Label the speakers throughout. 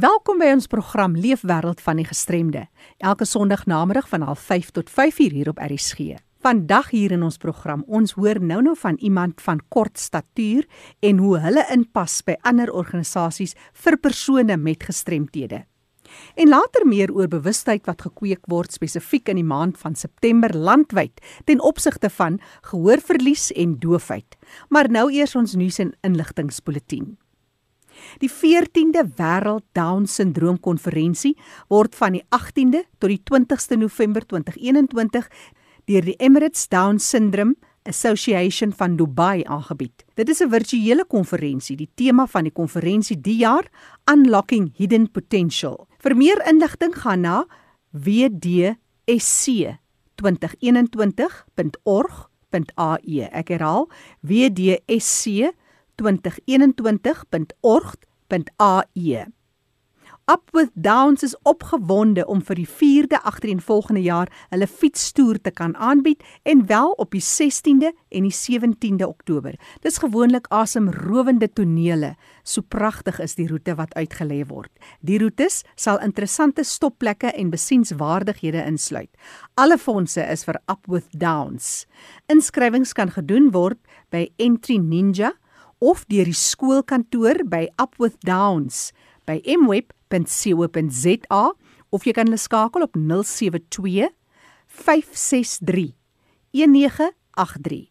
Speaker 1: Welkom by ons program Leefwêreld van die Gestremde. Elke Sondagnamiddag van 05:30 tot 5:00 hier op RSG. Vandag hier in ons program, ons hoor nou-nou van iemand van kort statuur en hoe hulle inpas by ander organisasies vir persone met gestremthede. En later meer oor bewustheid wat gekweek word spesifiek in die maand van September landwyd ten opsigte van gehoorverlies en doofheid. Maar nou eers ons nuus en inligtingspulsatien. Die 14de Wêreld Down Syndroom Konferensie word van die 18de tot die 20ste November 2021 deur die Emirates Down Syndrome Association van Dubai aangebied. Dit is 'n virtuele konferensie. Die tema van die konferensie die jaar Unlocking Hidden Potential. Vir meer inligting gaan na wdsc2021.org.au. Ek herhaal wdsc2021.org.au. Up with Downs is opgewonde om vir die 4de agtereenvolgende jaar hulle fietstoer te kan aanbied en wel op die 16de en die 17de Oktober. Dis gewoonlik asemrowende tonele. So pragtig is die roete wat uitgelê word. Die roetes sal interessante stopplekke en besienswaardighede insluit. Alle fondse is vir Up with Downs. Inskrywings kan gedoen word by Entry Ninja of deur die skoolkantoor by Up with Downs by mweb www.rsg.co.za of jy kan hulle skakel op 072 563 1983.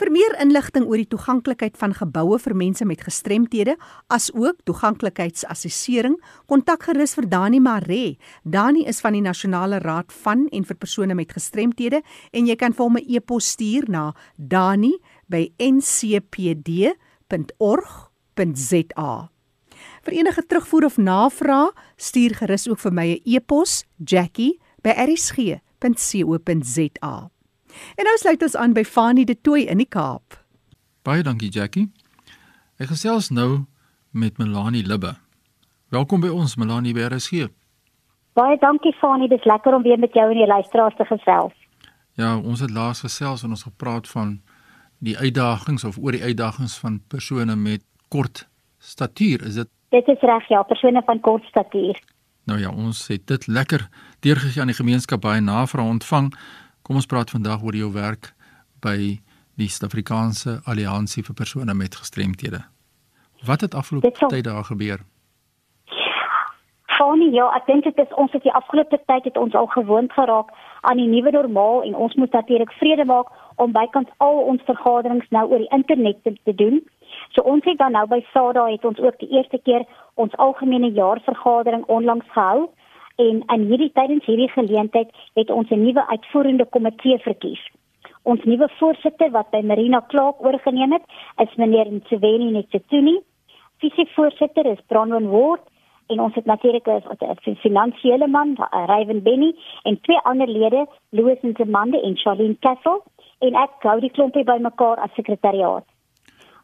Speaker 1: Vir meer inligting oor die toeganklikheid van geboue vir mense met gestremthede, asook toeganklikheidsassessering, kontak gerus vir Dani Maree. Dani is van die Nasionale Raad van en vir persone met gestremthede en jy kan vir hom 'n e-pos stuur na dani@ncpd.org.za. Vir enige terugvoer of navraag, stuur gerus ook vir my 'n e-pos, jackie@rsg.co.za. En nou sluit ons aan by Fanie De Tooy in die Kaap.
Speaker 2: Baie dankie Jackie. Ek gesels nou met Melanie Libbe. Welkom by ons Melanie by RSG.
Speaker 3: Baie dankie Fanie, dis lekker om weer met jou en die luisteraars te gesels.
Speaker 2: Ja, ons het laas gesels en ons gepraat van die uitdagings of oor die uitdagings van persone met kort statuur. Is dit
Speaker 3: Dit is reg ja, persone van kort statuur.
Speaker 2: Nou ja, ons het dit lekker deurgegee aan die gemeenskap baie navraag ontvang. Kom ons praat vandag oor jou werk by die Suid-Afrikaanse Alliansie vir persone met gestremthede. Wat het afgelope tyd daar gebeur?
Speaker 3: Fanie, ja, ek dink dit is ons het die afgelope tyd het ons al gewoond geraak aan die nuwe normaal en ons moet natuurlik vrede maak om bykans al ons vergaderings nou oor die internet te, te doen. So ons het dan nou by SADA het ons ook die eerste keer ons algemene jaarvergadering onlangs gehou en in hierdie tydens hierdie geleentheid het ons 'n nuwe uitvoerende komitee verkies. Ons nuwe voorsitter wat by Marina Clark oorgeneem het, is meneer Ntsweni Ntsituni. Visievoorsitter is Bronwyn Ward en ons het natuurlik 'n finansiële man, Ryan Benny en twee ander lede, Louis Ntemande en Charlene Castle en ek hou die klompie bymekaar as sekretariaat.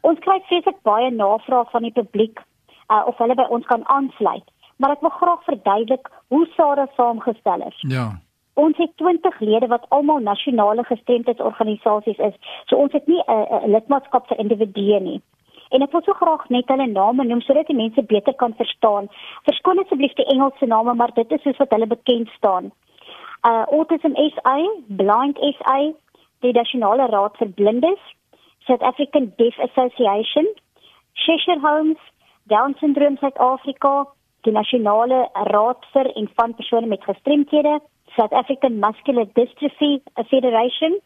Speaker 3: Ons kry vreeslik baie navraag van die publiek uh, of hulle by ons kan aansluit, maar ek wil graag verduidelik hoe SARA saamgestel is.
Speaker 2: Ja.
Speaker 3: Ons het 20 lede wat almal nasionale gestremdheidsorganisasies is. So ons het nie 'n lidmaatskap vir individue nie. En ek wil so graag net hulle name noem sodat die mense beter kan verstaan. Verskoon asseblief die Engelse name, maar dit is soos wat hulle bekend staan. Uh Autism SA, Blind SA, die Nasionale Raad vir Blindes, South African Deaf Association, Cheshire Homes, Down Syndrome South Africa, die Nasionale Raad vir en van persone met gestremthede, South African Muscular Dystrophy Federation,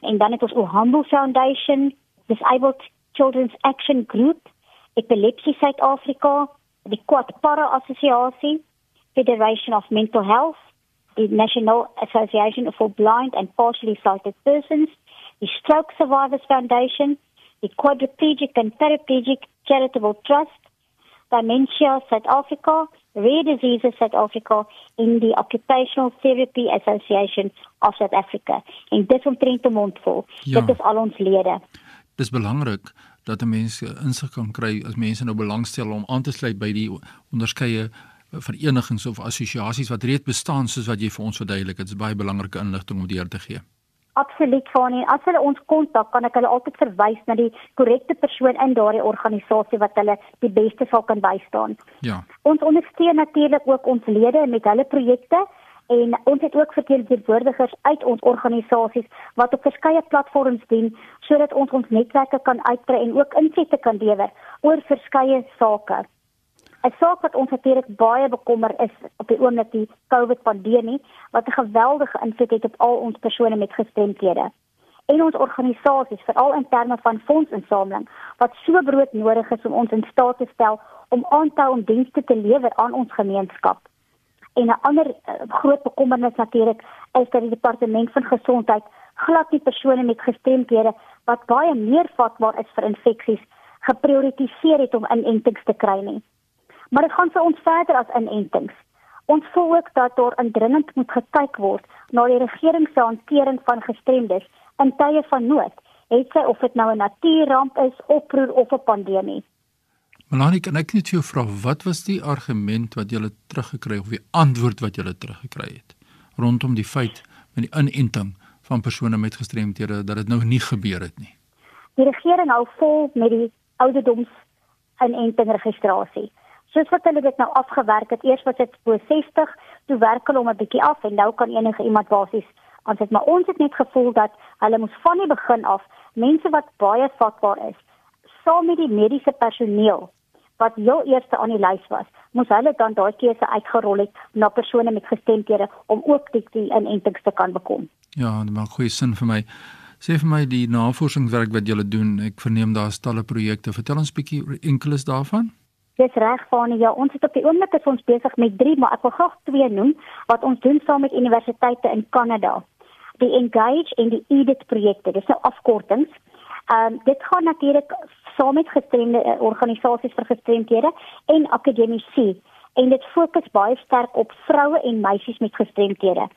Speaker 3: en dan het ons Ohambo Foundation, Disabled Children's Action Group, Epilepsy South Africa, die Quad Para Associasie, Federation of Mental Health, die National Association for Blind and Partially Sighted Persons, die Stroke Survivors Foundation, die Quadriplegic and Paraplegic Charitable Trust, Dementia South Africa, Rare Diseases South Africa en die Occupational Therapy Association of South Africa. En dit omtrent te mondvol. Ja. Dit is al ons lede.
Speaker 2: Dis belangrik dat mense insig kan kry as mense nou belangstel om aan te sluit by die onderskeie verenigings of assosiasies wat reeds bestaan soos wat jy vir ons verduidelik. Dit is baie belangrike inligting om deur te gee.
Speaker 3: Absoluut en as hulle ons kontak, kan ek hulle altyd verwys na die korrekte persoon in daardie organisasie wat hulle die beste sal kan bystaan.
Speaker 2: Ja.
Speaker 3: Ons ondersteun natuurlik ook ons lede met hulle projekte en ons het ook verteenwoordigers uit ons organisasies wat op verskeie platforms dien sodat ons ons netwerke kan uitbrei en ook insette kan lewer oor verskeie sake. 'n Saak wat ons natuurlik baie bekommer is op die oomblik die COVID pandemie wat 'n geweldige invloed het op al ons persone met gestremthede en ons organisasies veral in terme van fondsinsameling wat so brood nodig is om ons in staat te stel om aan te hou om dienste te lewer aan ons gemeenskap. En 'n ander uh, groot bekommernis natuurlik is dat die departement van gesondheid glad nie persone met gestremdhede wat baie meer vatbaar is vir infeksies geprioritiseer het om inentings te kry nie. Maar dit gaan vir ons verder as inentings. Ons voel ook dat daar indringend moet gekyk word na die regering se hantering van gestremdes in tye van nood, het sy of dit nou 'n natuurramp is, oproer of 'n pandemie.
Speaker 2: Melanie, kan ek net jou vra wat was die argument wat jy het teruggekry of die antwoord wat jy het teruggekry het rondom die feit met die inenting van persone met gestremthede dat dit nou nie gebeur het nie?
Speaker 3: Die regering hou vol met die ouderdoms inenting registrasie. Soos wat hulle dit nou afgewerk het, eers was dit bo 60, toe werk hulle om 'n bietjie af en nou kan enige iemand basies aan dit, maar ons het net gevoel dat hulle moes van die begin af mense wat baie vatbaar is, saam met die mediese personeel wat heel eerste aan die lys was, moes hulle dan daai keuse uitgerol het na persone met gestremthede om ook die, die inentings te kan bekom.
Speaker 2: Ja, dit maak goeie sin vir my. Sê vir my die navorsingswerk wat julle doen. Ek verneem daar's talle projekte. Vertel ons bietjie enkeles daarvan.
Speaker 3: Dis reg van ja, ons het op die oomblik is ons besig met 3, maar ek wil graag twee noem wat ons doen saam met universiteite in Kanada. Die Engage en die EDIT projekte. Dis nou afkortings. Ehm um, dit gaan natuurlik saam met gestremde uh, organisasies vir gestremdhede en akademici en dit fokus baie sterk op vroue en meisies met gestremdhede.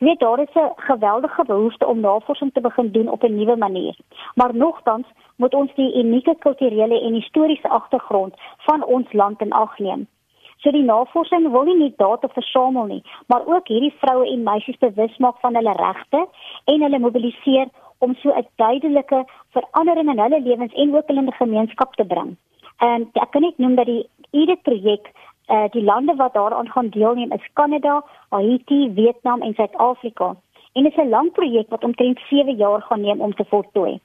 Speaker 3: Weet daar is 'n geweldige behoefte om navorsing te begin doen op 'n nuwe manier. Maar nogtans moet ons die unieke kulturele en historiese agtergrond van ons land in ag neem. So die navorsing wil nie net data versamel nie, maar ook hierdie vroue en meisies bewus maak van hulle regte en hulle mobiliseer om so 'n duidelike verandering in hulle lewens en ook in die gemeenskap te bring. En ek kan net noem dat die EDIT projek uh die lande wat daaraan gaan deelneem is Kanada, Haiti, Vietnam en Suid-Afrika. En dit is 'n lang projek wat omtrent 7 jaar gaan neem om te voltooi.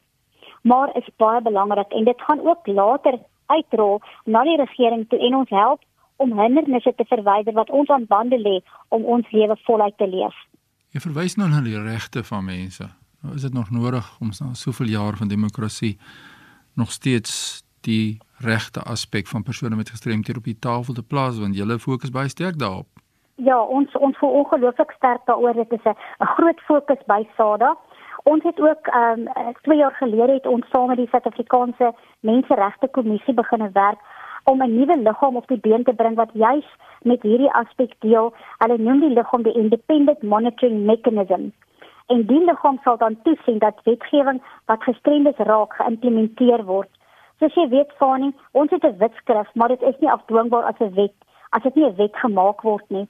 Speaker 3: Maar is baie belangrik en dit gaan ook later uitrol na die regering toe en ons help om hindernisse te verwyder wat ons aan bande lê om ons lewe voluit te leef.
Speaker 2: Jy verwys nou na die regte van mense. Nou is dit nog nodig om na soveel jaar van demokrasie nog steeds die regte aspek van persone met gestremdhede op die tafel te plaas want julle fokus baie sterk daarop.
Speaker 3: Ja, ons ons voel ongelooflik sterk daaroor dit is 'n groot fokus by SADA. Ons het ook ehm um, 2 jaar gelede het ons saam met die Suid-Afrikaanse Menseregte Kommissie begin werk om 'n nuwe liggaam op die been te bring wat juis met hierdie aspek deel. Hulle noem die liggaam die Independent Monitoring Mechanism en die liggaam sal dan toesien dat wetgewing wat gestremdes raak geïmplementeer word. Soos jy weet, Fani, ons het 'n wetskrif, maar dit is nie afdwingbaar as 'n wet as dit nie 'n wet gemaak word nie.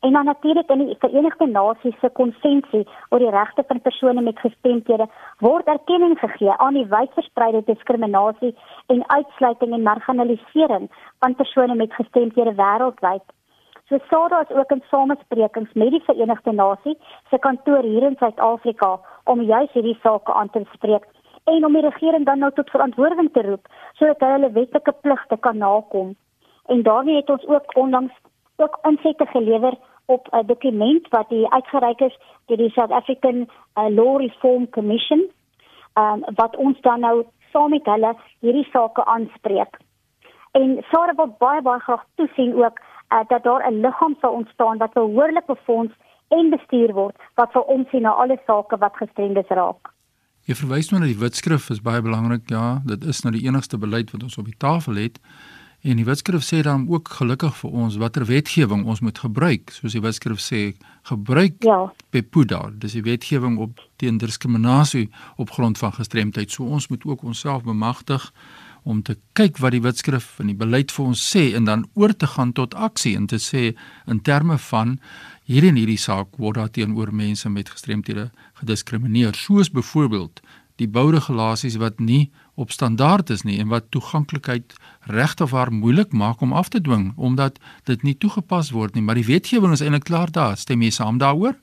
Speaker 3: En dan natuurlik in die Verenigde Nasies se konvensie oor die regte van persone met gestremthede word erkenning gegee aan die wydverspreide diskriminasie en uitsluiting en marginalisering van persone met gestremthede wêreldwyd. So SADA is ook in samesprekings met die Verenigde Nasies se kantoor hier in Suid-Afrika om juis hierdie sake aan te spreek en om die regering dan nou tot verantwoording te roep sodat hulle hulle wetlike pligte kan nakom. En daarmee het ons ook onlangs ook insette gelewer op 'n dokument wat die uitgereik is deur die South African uh, Law Reform Commission, um, wat ons dan nou saam met hulle hierdie sake aanspreek. En SADA wil baie baie graag toesien ook uh, dat daar 'n liggaam sal ontstaan wat behoorlik befonds en bestuur word wat vir ons sien na alle sake wat gestremdes raak.
Speaker 2: Jy verwys nou na die wetskrif is baie belangrik ja, dit is nou die enigste beleid wat ons op die tafel het. En die wetskrif sê dan ook gelukkig vir ons watter wetgewing ons moet gebruik. Soos die wetskrif sê, gebruik
Speaker 3: ja.
Speaker 2: PEPUDA, dis die wetgewing op teen diskriminasie op grond van gestremdheid. So ons moet ook onsself bemagtig om te kyk wat die wetskrif en die beleid vir ons sê en dan oor te gaan tot aksie en te sê in terme van hierdie en hierdie saak word daar teenoor mense met gestremthede gediskrimineer soos byvoorbeeld die bouregulasies wat nie op standaard is nie en wat toeganklikheid regte of haar moeilik maak om af te dwing omdat dit nie toegepas word nie. Maar die wetgewing is eintlik klaar daar. Stem jy saam daaroor?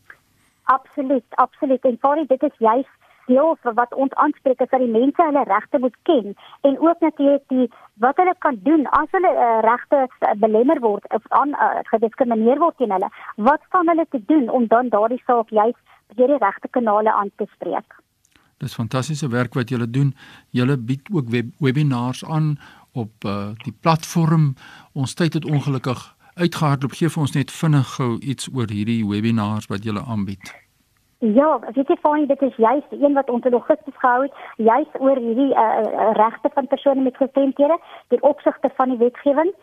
Speaker 3: Absoluut, absoluut. En vir dit is juist deel van wat ons aanspreek is dat die mense hulle regte moet ken en ook natuurlik die wat hulle kan doen as hulle uh, regte uh, belemmer word of aan uh, gediskrimineer word teen hulle. Wat kan hulle te doen om dan daardie saak juist deur die regte kanale aan te spreek?
Speaker 2: Dis fantastiese werk wat julle doen. Julle bied ook web webinars aan op uh, die platform. Ons tyd het ongelukkig uitgehardloop. Gee vir ons net vinnig gou iets oor hierdie webinars wat julle aanbied.
Speaker 3: Ja, weet jy van dit is juist een wat ons in Augustus gehou het, juist oor hierdie uh, regte van persone met gestremthede ten opsigte van die wetgewing.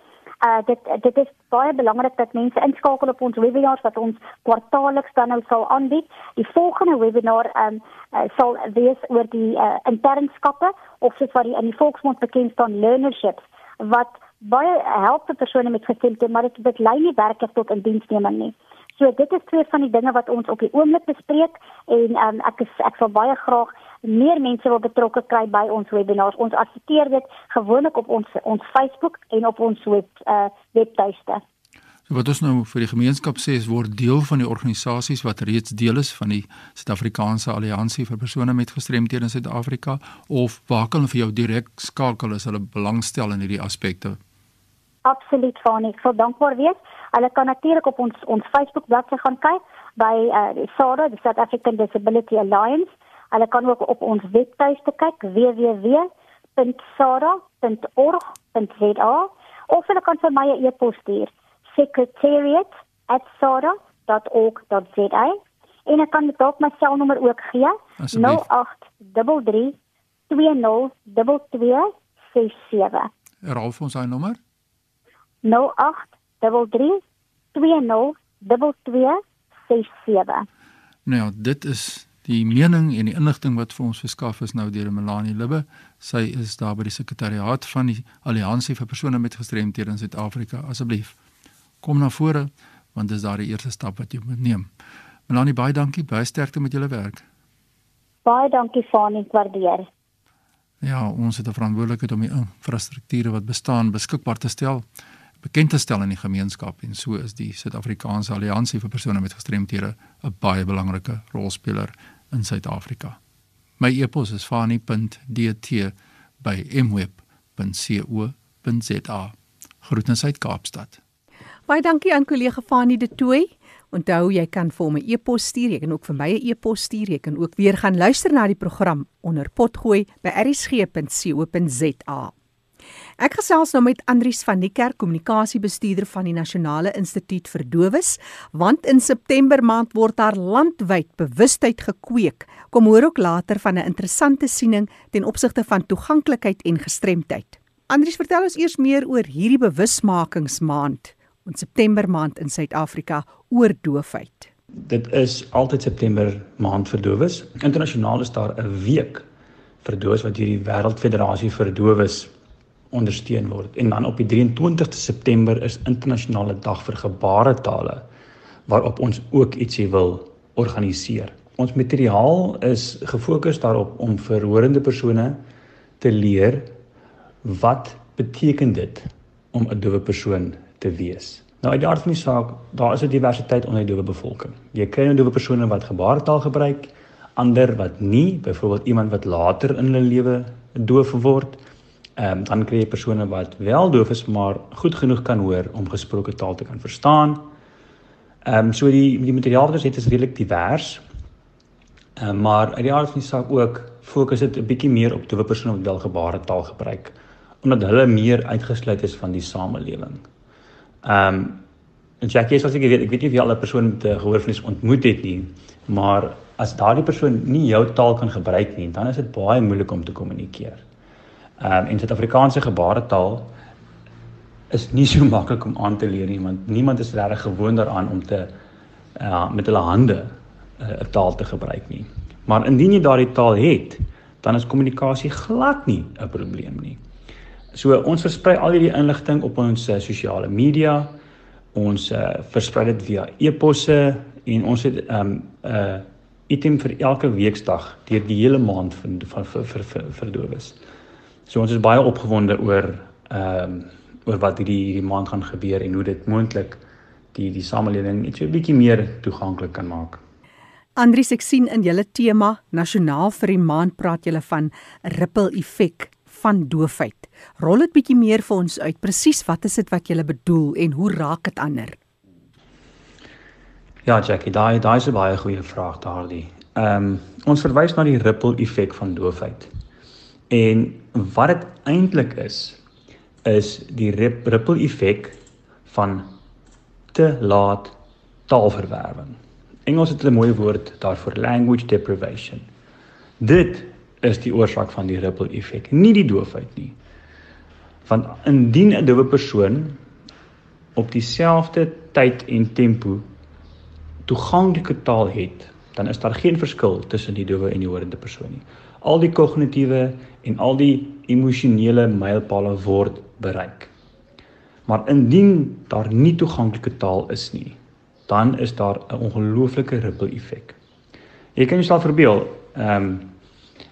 Speaker 3: Uh dit dit is baie belangrik dat mense inskakel op ons webinars wat ons kwartaalliks dan nou sal aanbied. Die volgende webinar um uh, sal wees oor die uh, internskappe of soos wat die in die volksmond bekend staan learnerships wat baie help vir persone met gestremthede, maar dit dit lei nie werklik tot indiensneming nie. So dit is twee van die dinge wat ons op die oomblik bespreek en um, ek is ek sal baie graag meer mense wil betrokke kry by ons webinars. Ons adverteer dit gewoonlik op ons ons Facebook en op ons web uh, webtuiste.
Speaker 2: So wat ons nou vir die gemeenskap sê is word deel van die organisasies wat reeds deel is van die Suid-Afrikaanse Alliansie vir persone met gestremthede in Suid-Afrika of waar kan hulle vir jou direk skakel as hulle belangstel in hierdie aspekte?
Speaker 3: Absoluut, Fanie. Ek sou dankbaar wees. Hulle kan natuurlik op ons ons Facebook bladsy gaan kyk by uh, SADA, die South African Disability Alliance. Hulle kan ook op ons webtuiste kyk www.sada.org.za of hulle kan vir my 'n e-pos stuur secretariat@sada.org.za en ek kan dalk my selnommer ook gee 0833 202267
Speaker 2: Herhaal vir ons daai nommer
Speaker 3: 08
Speaker 2: Nou ja, dit is die mening en die inligting wat vir ons verskaf is nou deur Melanie Libbe. Sy is daar by die sekretariaat van die Alliansie vir persone met gestremthede in Suid-Afrika. Asseblief kom na vore want dis daar die eerste stap wat jy moet neem. Melanie, baie dankie. Baie sterkte met julle werk.
Speaker 3: Baie dankie Fanie, waardeer.
Speaker 2: Ja, ons het 'n verantwoordelikheid om die infrastrukture wat bestaan beskikbaar te stel bekend te stel in die gemeenskap en so is die Suid-Afrikaanse Alliansie vir persone met gestremthede 'n baie belangrike rolspeler in Suid-Afrika. My e-pos is fani.dt@mweb.co.za. Groetens uit Kaapstad.
Speaker 1: Baie dankie aan kollega Fani de Tooi. Onthou jy kan vir my e-pos stuur, jy kan ook vir my 'n e-pos stuur, jy kan ook weer gaan luister na die program onder potgooi by erisg.co.za. Ek gesels nou met Andrius van die Kerk, kommunikasiebestuurder van die Nasionale Instituut vir Dowes, want in September maand word daar landwyd bewustheid gekweek. Kom hoor ook later van 'n interessante siening ten opsigte van toeganklikheid en gestremdheid. Andrius, vertel ons eers meer oor hierdie bewusmakingsmaand, ons September maand in Suid-Afrika oor doofheid.
Speaker 4: Dit is altyd September maand vir dowes. Internasionaal is daar 'n week vir dowes wat deur die Wêreldfederasie vir Dowes ondersteun word. En dan op die 23ste September is internasionale dag vir gebaretale waarop ons ook ietsie wil organiseer. Ons materiaal is gefokus daarop om vir horende persone te leer wat beteken dit om 'n dowe persoon te wees. Nou uit die aard van die saak, daar is 'n diversiteit onder die dowe bevolking. Jy kry 'n dowe persone wat gebaretaal gebruik, ander wat nie, byvoorbeeld iemand wat later in hulle lewe doof word, Ehm um, dan kry jy persone wat wel doof is maar goed genoeg kan hoor om gesproke taal te kan verstaan. Ehm um, so die die materiaal wat ons het is redelik divers. Ehm um, maar uit die aard van die saak ook fokus dit 'n bietjie meer op dowe persone wat wel gebaretaal gebruik omdat hulle meer uitgesluit is van die samelewing. Ehm um, en Jackie, as ek weet, ek weet nie of jy al 'n persoon met 'n gehoorverlies ontmoet het nie, maar as daardie persoon nie jou taal kan gebruik nie, dan is dit baie moeilik om te kommunikeer. Ehm um, en Suid-Afrikaanse gebaretaal is nie so maklik om aan te leer nie want niemand is regtig gewoond daaraan om te uh met hulle hande eh, 'n uh, taal te gebruik nie. Maar indien jy daardie taal het, dan is kommunikasie glad nie 'n probleem nie. So ons versprei al hierdie inligting op ons uh, sosiale media. Ons uh, versprei dit via e-posse en ons het 'n um, 'n uh, item vir elke weeksdag deur die hele maand van vir vir, vir, vir dowes. So ons is baie opgewonde oor ehm um, oor wat hierdie hierdie maand gaan gebeur en hoe dit moontlik die die samelewing net so 'n bietjie meer toeganklik kan maak.
Speaker 1: Andries ek sien in julle tema nasionaal vir die maand praat julle van ripple effek van doofheid. Rol dit bietjie meer vir ons uit. Presies wat is dit wat julle bedoel en hoe raak dit ander?
Speaker 4: Ja, Jackie, daai daai is 'n baie goeie vraag daardie. Ehm um, ons verwys na die ripple effek van doofheid. En wat dit eintlik is is die ripple effek van te laat taalverwerwing. Engels het 'n mooi woord daarvoor language deprivation. Dit is die oorsaak van die ripple effek, nie die doofheid nie. Want indien 'n doewe persoon op dieselfde tyd en tempo toeganklike taal het, dan is daar geen verskil tussen die dowe en die horende persoon nie. Al die kognitiewe en al die emosionele mylpale word bereik. Maar indien daar nie toeganklike taal is nie, dan is daar 'n ongelooflike ripple effek. Jy kan jouself verbeel, ehm um,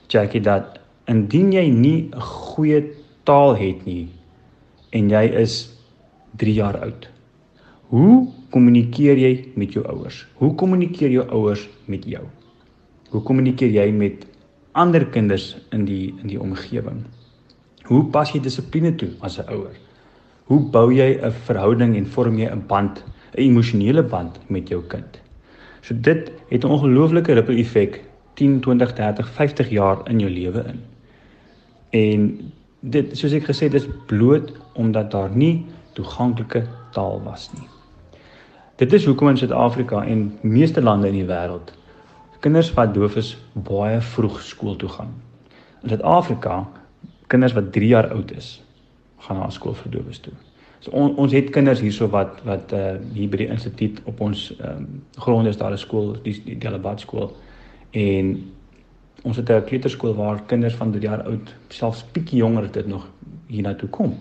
Speaker 4: Jackie dat indien jy nie 'n goeie taal het nie en jy is 3 jaar oud. Hoe kommunikeer jy met jou ouers? Hoe kommunikeer jou ouers met jou? Hoe kommunikeer jy met ander kinders in die in die omgewing? Hoe pas jy dissipline toe as 'n ouer? Hoe bou jy 'n verhouding en vorm jy 'n band, 'n emosionele band met jou kind? So dit het 'n ongelooflike ripple effek 10, 20, 30, 50 jaar in jou lewe in. En dit soos ek gesê het is bloot omdat daar nie toeganklike taal was nie. Dit is hoekom in Suid-Afrika en meeste lande in die wêreld kinders wat doof is baie vroeg skool toe gaan. In Suid-Afrika kinders wat 3 jaar oud is gaan na skool vir doofes toe. So on, ons het kinders hierso wat wat uh hier by die instituut op ons ehm um, grond is daar 'n skool, die die Delabat skool en ons het 'n kleuterskool waar kinders van 3 jaar oud selfs bietjie jonger dit nog hiernatoe kom.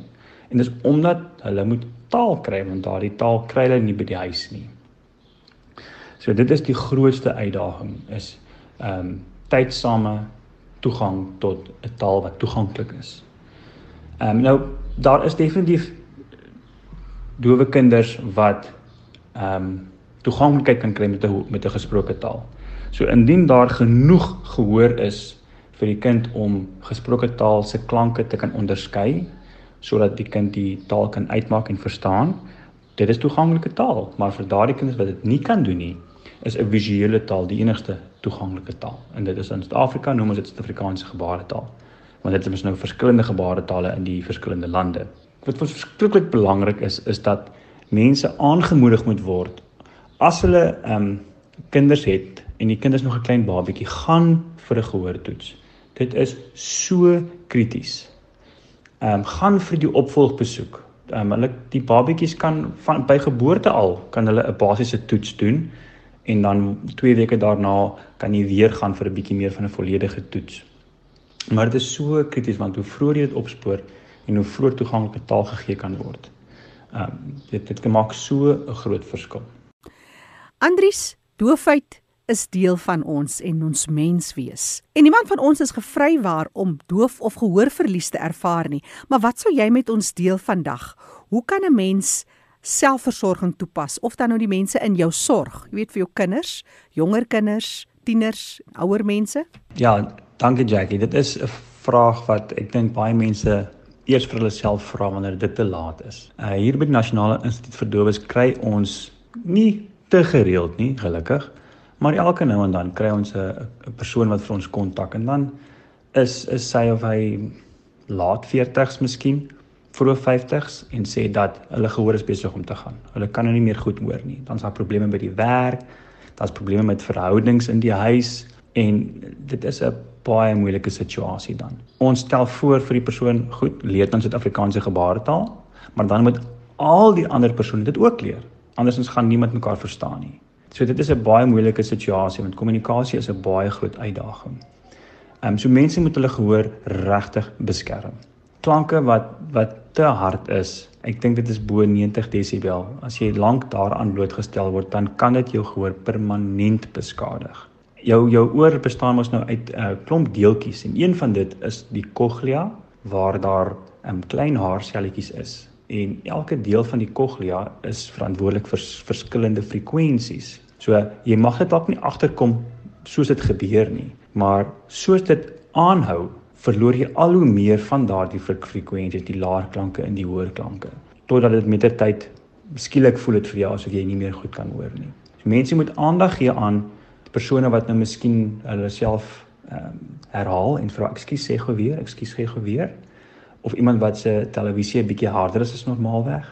Speaker 4: En dis omdat hulle moet taal kry want daardie taal kry hulle nie by die huis nie. So dit is die grootste uitdaging is ehm um, tydsame toegang tot 'n taal wat toeganklik is. Ehm um, nou daar is definitief dowe kinders wat ehm um, toeganklikheid kan kry met 'n met 'n gesproke taal. So indien daar genoeg gehoor is vir die kind om gesproke taal se klanke te kan onderskei sodat die kind die taal kan uitmaak en verstaan. Dit is toeganklike taal, maar vir daardie kinders wat dit nie kan doen nie, is 'n visuele taal die enigste toeganklike taal. En dit is in Suid-Afrika noem ons dit Suid-Afrikaanse gebaretaal. Want dit is nou verskillende gebaretale in die verskillende lande. Wat vir ons verskriklik belangrik is, is dat mense aangemoedig moet word as hulle ehm um, kinders het en die kind is nog 'n klein babatjie, gaan vir 'n gehoortoets. Dit is so krities ehm um, gaan vir die opvolgbesoek. Ehm um, hulle die babatjies kan van by geboorte al kan hulle 'n basiese toets doen en dan 2 weke daarna kan jy weer gaan vir 'n bietjie meer van 'n volledige toets. Maar dit is so krities want hoe vroeër jy dit opspoor en hoe vroeër toeganklike taal gegee kan word. Ehm um, dit dit maak so 'n groot verskil.
Speaker 1: Andries, doofheid is deel van ons en ons menswees. En niemand van ons is gevrywaar om doof of gehoorverlies te ervaar nie. Maar wat sou jy met ons deel vandag? Hoe kan 'n mens selfversorging toepas of dan nou die mense in jou sorg, jy weet vir jou kinders, jonger kinders, tieners, ouer mense?
Speaker 4: Ja, dankie Jackie. Dit is 'n vraag wat ek dink baie mense eers vir hulle self vra wanneer dit te laat is. Uh hier by die Nasionale Instituut vir Dowes kry ons nie te gereeld nie, gelukkig. Maar elke nou en dan kry ons 'n persoon wat vir ons kontak en dan is is sy of hy laat 40s miskien, vroeg 50s en sê dat hulle gehoor is besig om te gaan. Hulle kan nou nie meer goed hoor nie. Dan's daar probleme by die werk, daar's probleme met verhoudings in die huis en dit is 'n baie moeilike situasie dan. Ons stel voor vir die persoon, goed, leer dan Suid-Afrikaanse gebaretaal, maar dan moet al die ander persone dit ook leer. Andersins gaan niemand mekaar verstaan nie. So dit is 'n baie moeilike situasie want kommunikasie is 'n baie groot uitdaging. Ehm um, so mense moet hulle gehoor regtig beskerm. klanke wat wat te hard is. Ek dink dit is bo 90 desibel. As jy lank daaraan blootgestel word, dan kan dit jou gehoor permanent beskadig. Jou jou oor bestaan mos nou uit 'n uh, klomp deeltjies en een van dit is die cochlea waar daar 'n um, klein haarselletjies is en elke deel van die cochlea is verantwoordelik vir verskillende frekwensies. So jy mag dit dalk nie agterkom soos dit gebeur nie, maar soos dit aanhou, verloor jy al hoe meer van daardie frekwensies, die laer klanke en die hoër klanke, totdat dit met die tyd skielik voel dit vir jou asof jy nie meer goed kan hoor nie. So mense moet aandag gee aan persone wat nou miskien hulle self ehm um, herhaal en vra ekskuus sê gou weer, ekskuus gee gou weer of iemand wat se televisie 'n bietjie harder is as normaalweg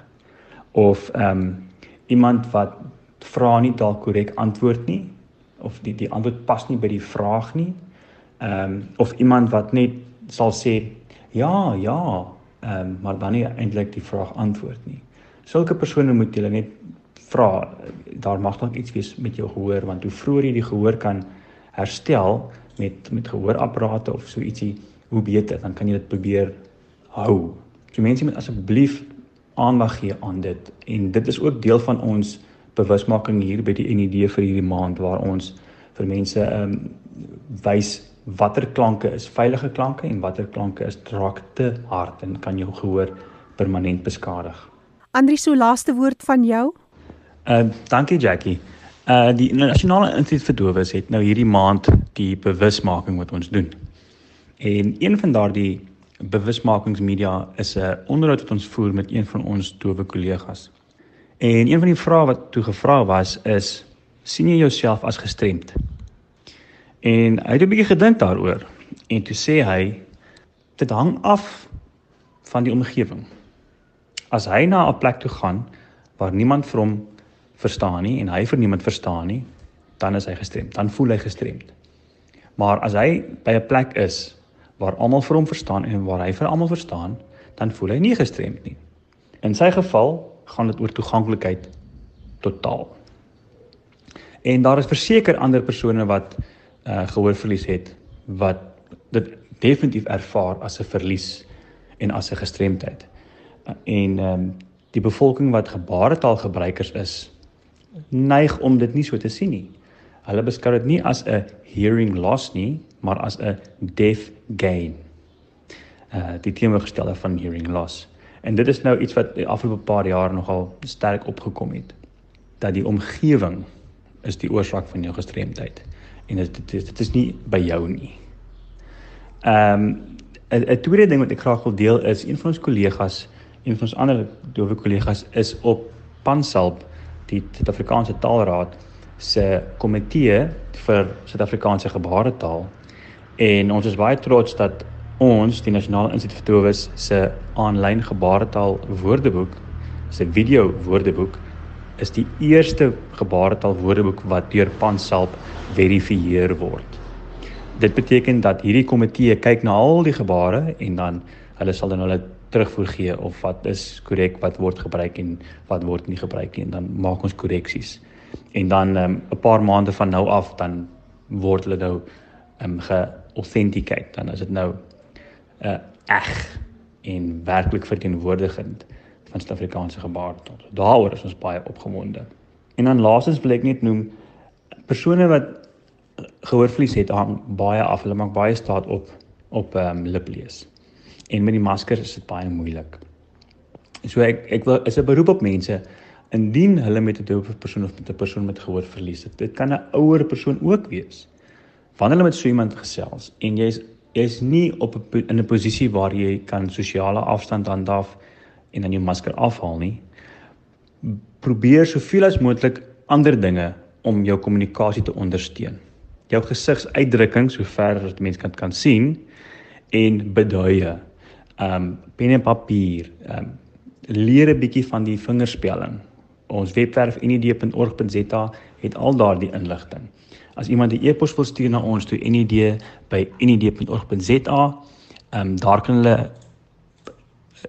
Speaker 4: of ehm um, iemand wat vra nie dalk korrek antwoord nie of die die antwoord pas nie by die vraag nie. Ehm um, of iemand wat net sal sê ja, ja, ehm um, maar dan nie eintlik die vraag antwoord nie. Sulke persone moet jy net vra daar mag dalk iets wees met jou gehoor want hoe vroeër jy die gehoor kan herstel met met gehoorapparate of so ietsie hoe beter dan kan jy dit probeer hou. So mense moet asseblief aandag gee aan dit en dit is ook deel van ons bewusmaking hier by die NED vir hierdie maand waar ons vir mense ehm um, wys watter klanke is veilige klanke en watter klanke is draak te hard en kan jou gehoor permanent beskadig.
Speaker 1: Andri, so laaste woord van jou?
Speaker 4: Uh, dankie Jackie. Uh die Nasionale Instituut vir Dowes het nou hierdie maand die bewusmaking wat ons doen. En een van daardie bewusmakingsmedia is 'n onderhoud wat ons voer met een van ons dowe kollegas. En een van die vrae wat toe gevra was is sien jy jouself as gestremd? En hy het 'n bietjie gedink daaroor en toe sê hy dit hang af van die omgewing. As hy na 'n plek toe gaan waar niemand vir hom verstaan nie en hy vir niemand verstaan nie, dan is hy gestremd. Dan voel hy gestremd. Maar as hy by 'n plek is waar almal vir hom verstaan en waar hy vir almal verstaan, dan voel hy nie gestremd nie. In sy geval gaan dit oor toeganklikheid totaal. En daar is verseker ander persone wat uh gehoorverlies het wat dit definitief ervaar as 'n verlies en as 'n gestremdheid. Uh, en ehm um, die bevolking wat gebaretaalgebruikers is, neig om dit nie so te sien nie. Hulle beskou dit nie as 'n hearing loss nie, maar as 'n deaf gain. Uh die teenoorgestelde van hearing loss. En dit is nou iets wat die afgelope paar jaar nogal sterk opgekom het dat die omgewing is die oorsaak van jou gestremdheid en dit dit, dit is nie by jou nie. Ehm um, 'n 'n tweede ding wat ek graag wil deel is een van ons kollegas, een van ons ander dowe kollegas is op Pansalp, die Suid-Afrikaanse Taalraad se komitee vir Suid-Afrikaanse gebaretaal En ons is baie trots dat ons die Nasionale Instituut vir Dowes se aanlyn gebaretaal woordeboek, se video woordeboek is die eerste gebaretaal woordeboek wat deur Pansalp verifieer word. Dit beteken dat hierdie komitee kyk na al die gebare en dan hulle sal dan hulle terugvoer gee of wat is korrek wat word gebruik en wat word nie gebruik nie en dan maak ons korreksies. En dan ehm, 'n um, paar maande van nou af dan word hulle nou um, ge authenticate dan is dit nou 'n uh, eg en werklik verteenwoordigend van Suid-Afrikaanse gebaretaal. Daaroor is ons baie opgewonde. En dan laastens wil ek net noem persone wat gehoorverlies het hang baie af. Hulle maak baie staat op op ehm um, liplees. En met die masker is dit baie moeilik. So ek ek wil is 'n beroep op mense indien hulle met 'n doof persoon of met 'n persoon met gehoorverlies het. Dit kan 'n ouer persoon ook wees wanneer jy met so iemand gesels en jy's jy's nie op 'n in 'n posisie waar jy kan sosiale afstand handhaaf en dan jou masker afhaal nie probeer soveel as moontlik ander dinge om jou kommunikasie te ondersteun. Jou gesigsuitdrukking sover as mense kan kan sien en beduie um pen en papier um leer 'n bietjie van die vingerspelling. Ons webwerf ned.org.za het al daardie inligting. As iemand 'n e-pos wil stuur na ons toe ned@ned.org.za, ehm um, daar kan hulle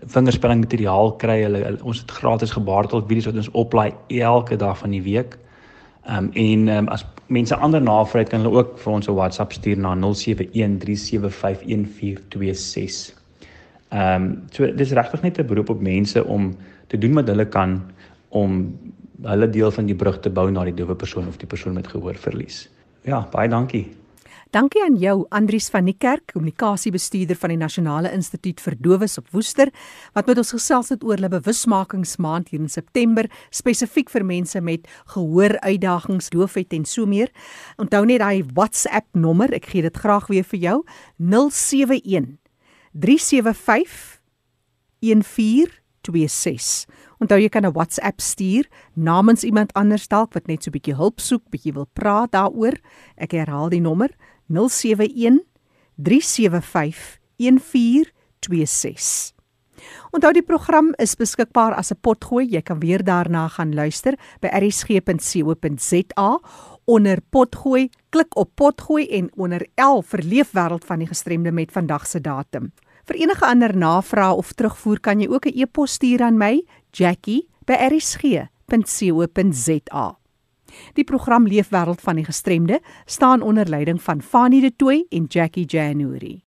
Speaker 4: vingerspelling materiaal kry. Hulle, hulle ons het gratis gebaartaal video's wat ons oplaai elke dag van die week. Ehm um, en um, as mense ander navrae kan hulle ook vir ons 'n WhatsApp stuur na 0713751426. Ehm um, so dis regtig net 'n beroep op mense om te doen wat hulle kan om hulle deel van die brug te bou na die dowe persoon of die persoon met gehoorverlies. Ja, baie dankie.
Speaker 1: Dankie aan jou Andrius van die Kerk, kommunikasiebestuurder van die Nasionale Instituut vir Dowes op Woester, wat met ons gesels het oor hulle bewusmakingsmaand hier in September spesifiek vir mense met gehooruitdagings, doofheid en so meer. Onthou net daai WhatsApp nommer, ek gee dit graag weer vir jou, 071 375 1426. Onthou jy kan 'n WhatsApp stuur namens iemand anders dalk wat net so 'n bietjie hulp soek, bietjie wil praat daaroor. Ek herhaal die nommer 071 375 1426. Onthou die program is beskikbaar as 'n potgooi. Jy kan weer daarna gaan luister by erisg.co.za onder potgooi. Klik op potgooi en onder L vir leefwêreld van die gestremde met vandag se datum. Vir enige ander navrae of terugvoer kan jy ook 'n e-pos stuur aan my, Jackie@erisg.co.za. Die program Leefwêreld van die Gestremde staan onder leiding van Fanie De Tooy en Jackie January.